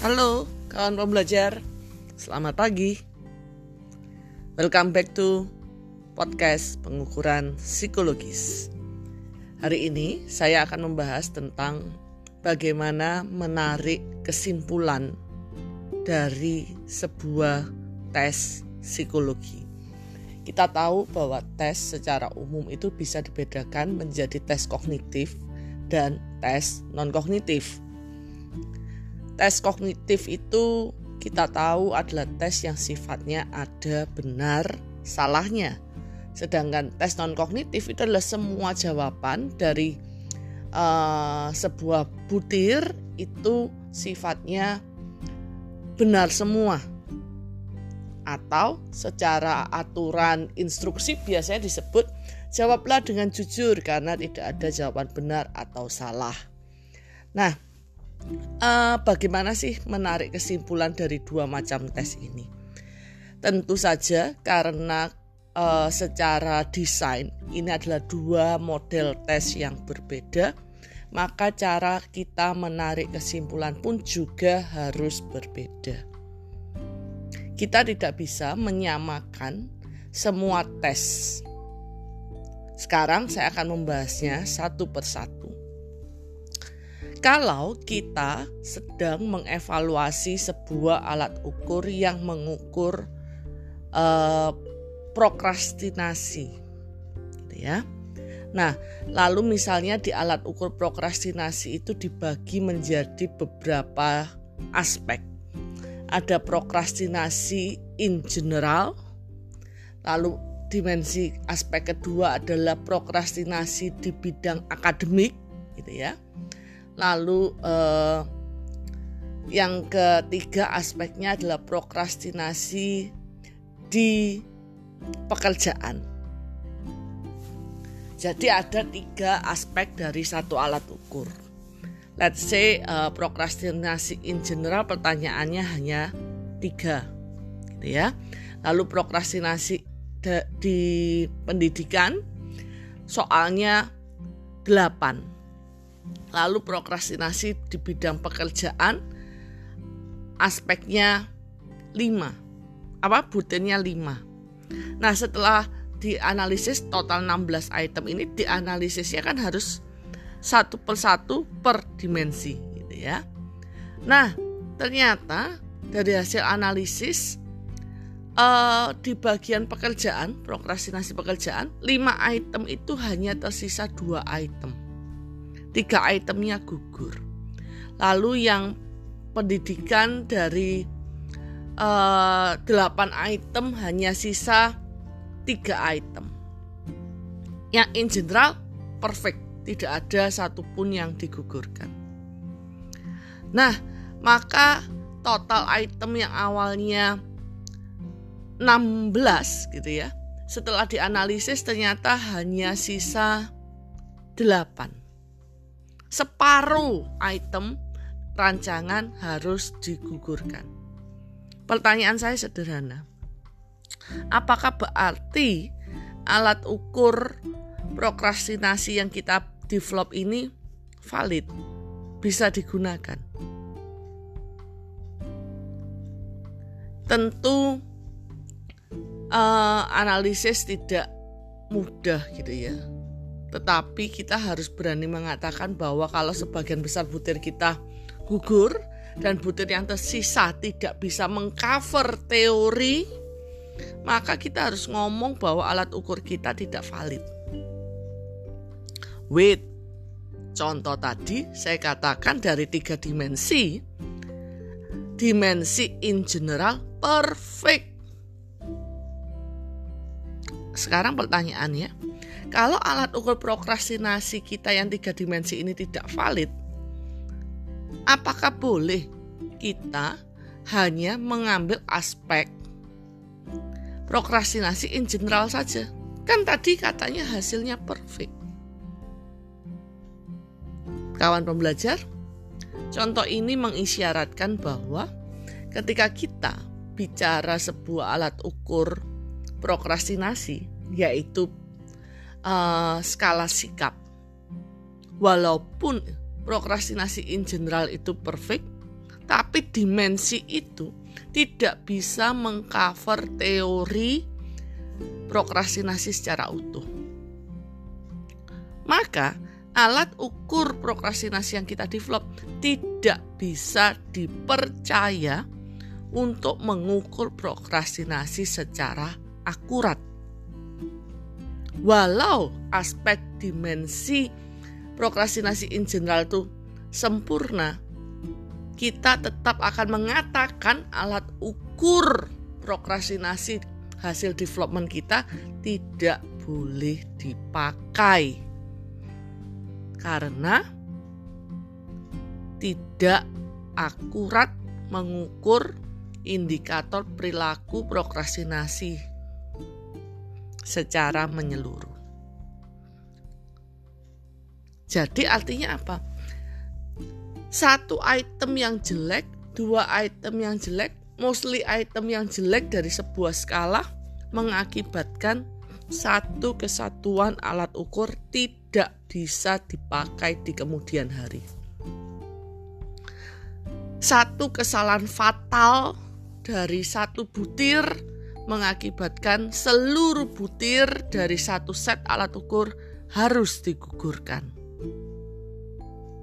Halo kawan pembelajar, selamat pagi. Welcome back to podcast pengukuran psikologis. Hari ini saya akan membahas tentang bagaimana menarik kesimpulan dari sebuah tes psikologi. Kita tahu bahwa tes secara umum itu bisa dibedakan menjadi tes kognitif dan tes non-kognitif Tes kognitif itu kita tahu adalah tes yang sifatnya ada benar salahnya. Sedangkan tes non kognitif itu adalah semua jawaban dari uh, sebuah butir itu sifatnya benar semua. Atau secara aturan instruksi biasanya disebut jawablah dengan jujur karena tidak ada jawaban benar atau salah. Nah, uh, bagaimana sih menarik kesimpulan dari dua macam tes ini? Tentu saja karena uh, secara desain ini adalah dua model tes yang berbeda, maka cara kita menarik kesimpulan pun juga harus berbeda. Kita tidak bisa menyamakan semua tes. Sekarang saya akan membahasnya satu persatu. Kalau kita sedang mengevaluasi sebuah alat ukur yang mengukur uh, prokrastinasi, gitu ya. Nah, lalu misalnya di alat ukur prokrastinasi itu dibagi menjadi beberapa aspek. Ada prokrastinasi in general, lalu dimensi aspek kedua adalah prokrastinasi di bidang akademik, gitu ya. Lalu eh, yang ketiga aspeknya adalah prokrastinasi di pekerjaan. Jadi ada tiga aspek dari satu alat ukur. Let's say uh, prokrastinasi in general pertanyaannya hanya tiga, gitu ya. Lalu prokrastinasi di pendidikan soalnya delapan Lalu prokrastinasi di bidang pekerjaan aspeknya 5. Apa butirnya 5. Nah, setelah dianalisis total 16 item ini dianalisisnya kan harus satu per satu per dimensi gitu ya. Nah, ternyata dari hasil analisis uh, di bagian pekerjaan, prokrastinasi pekerjaan, 5 item itu hanya tersisa dua item tiga itemnya gugur. Lalu yang pendidikan dari uh, delapan item hanya sisa tiga item. Yang in general perfect, tidak ada satupun yang digugurkan. Nah, maka total item yang awalnya 16 gitu ya. Setelah dianalisis ternyata hanya sisa 8 separuh item rancangan harus digugurkan. Pertanyaan saya sederhana. Apakah berarti alat ukur prokrastinasi yang kita develop ini valid, bisa digunakan? Tentu uh, analisis tidak mudah gitu ya tetapi kita harus berani mengatakan bahwa kalau sebagian besar butir kita gugur dan butir yang tersisa tidak bisa mengcover teori, maka kita harus ngomong bahwa alat ukur kita tidak valid. Wait, contoh tadi saya katakan dari tiga dimensi, dimensi in general perfect. Sekarang pertanyaannya, kalau alat ukur prokrastinasi kita yang tiga dimensi ini tidak valid, apakah boleh kita hanya mengambil aspek prokrastinasi in general saja? Kan tadi katanya hasilnya perfect. Kawan pembelajar, contoh ini mengisyaratkan bahwa ketika kita bicara sebuah alat ukur prokrastinasi, yaitu uh, skala sikap. Walaupun prokrastinasi in general itu perfect, Tapi dimensi itu tidak bisa mengcover teori prokrastinasi secara utuh. Maka alat ukur prokrastinasi yang kita develop tidak bisa dipercaya untuk mengukur prokrastinasi secara akurat. Walau aspek dimensi prokrastinasi in general itu sempurna, kita tetap akan mengatakan alat ukur prokrastinasi hasil development kita tidak boleh dipakai. Karena tidak akurat mengukur indikator perilaku prokrastinasi secara menyeluruh. Jadi artinya apa? Satu item yang jelek, dua item yang jelek, mostly item yang jelek dari sebuah skala mengakibatkan satu kesatuan alat ukur tidak bisa dipakai di kemudian hari. Satu kesalahan fatal dari satu butir mengakibatkan seluruh butir dari satu set alat ukur harus digugurkan.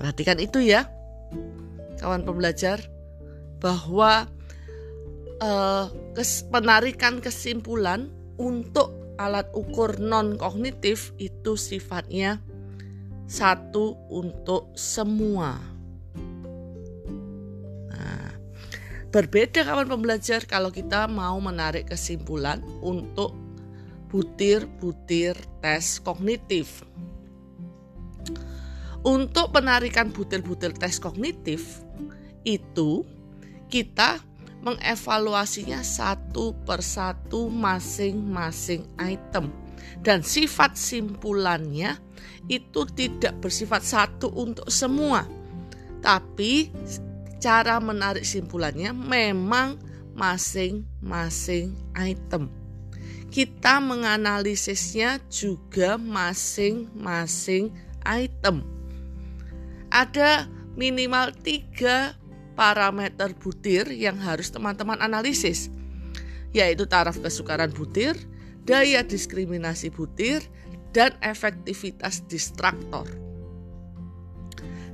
Perhatikan itu ya, kawan pembelajar, bahwa eh, penarikan kesimpulan untuk alat ukur non kognitif itu sifatnya satu untuk semua. Berbeda kawan pembelajar kalau kita mau menarik kesimpulan untuk butir-butir tes kognitif. Untuk penarikan butir-butir tes kognitif itu kita mengevaluasinya satu persatu masing-masing item dan sifat simpulannya itu tidak bersifat satu untuk semua tapi cara menarik simpulannya memang masing-masing item kita menganalisisnya juga masing-masing item ada minimal tiga parameter butir yang harus teman-teman analisis, yaitu taraf kesukaran butir, daya diskriminasi butir, dan efektivitas distraktor.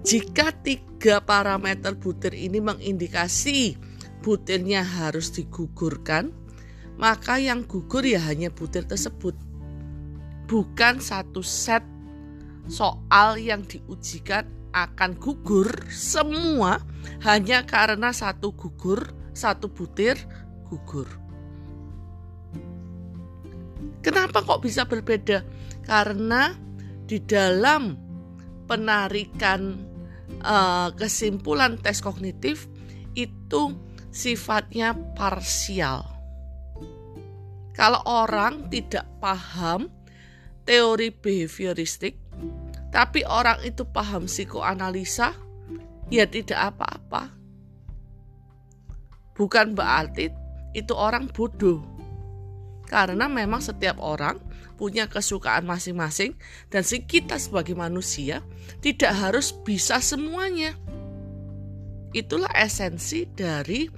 Jika tiga parameter butir ini mengindikasi butirnya harus digugurkan, maka yang gugur ya hanya butir tersebut, bukan satu set soal yang diujikan akan gugur semua hanya karena satu gugur, satu butir gugur. Kenapa kok bisa berbeda? Karena di dalam penarikan uh, kesimpulan tes kognitif itu sifatnya parsial. Kalau orang tidak paham teori behavioristik, tapi orang itu paham psikoanalisa, ya tidak apa-apa. Bukan berarti itu orang bodoh. Karena memang setiap orang punya kesukaan masing-masing dan kita sebagai manusia tidak harus bisa semuanya. Itulah esensi dari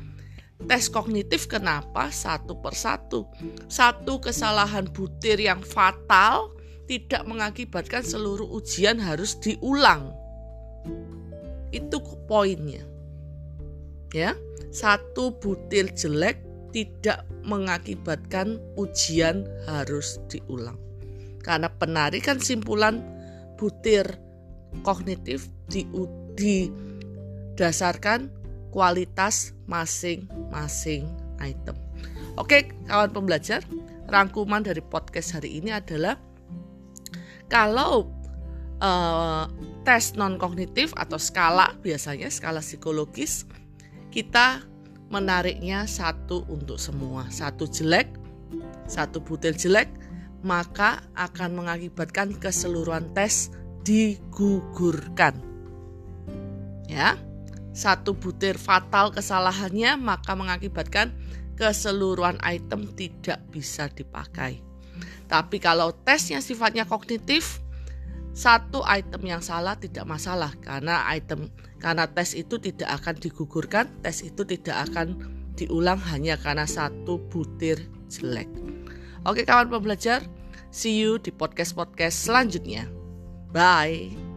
tes kognitif kenapa satu persatu. Satu kesalahan butir yang fatal tidak mengakibatkan seluruh ujian harus diulang. Itu poinnya. Ya, satu butir jelek tidak mengakibatkan ujian harus diulang. Karena penarikan simpulan butir kognitif di, didasarkan kualitas masing-masing item. Oke, kawan pembelajar, rangkuman dari podcast hari ini adalah kalau uh, tes non kognitif atau skala biasanya skala psikologis kita menariknya satu untuk semua. Satu jelek satu butir jelek maka akan mengakibatkan keseluruhan tes digugurkan. Ya satu butir fatal kesalahannya maka mengakibatkan keseluruhan item tidak bisa dipakai. Tapi kalau tesnya sifatnya kognitif, satu item yang salah tidak masalah karena item karena tes itu tidak akan digugurkan, tes itu tidak akan diulang hanya karena satu butir jelek. Oke kawan pembelajar, see you di podcast-podcast selanjutnya. Bye.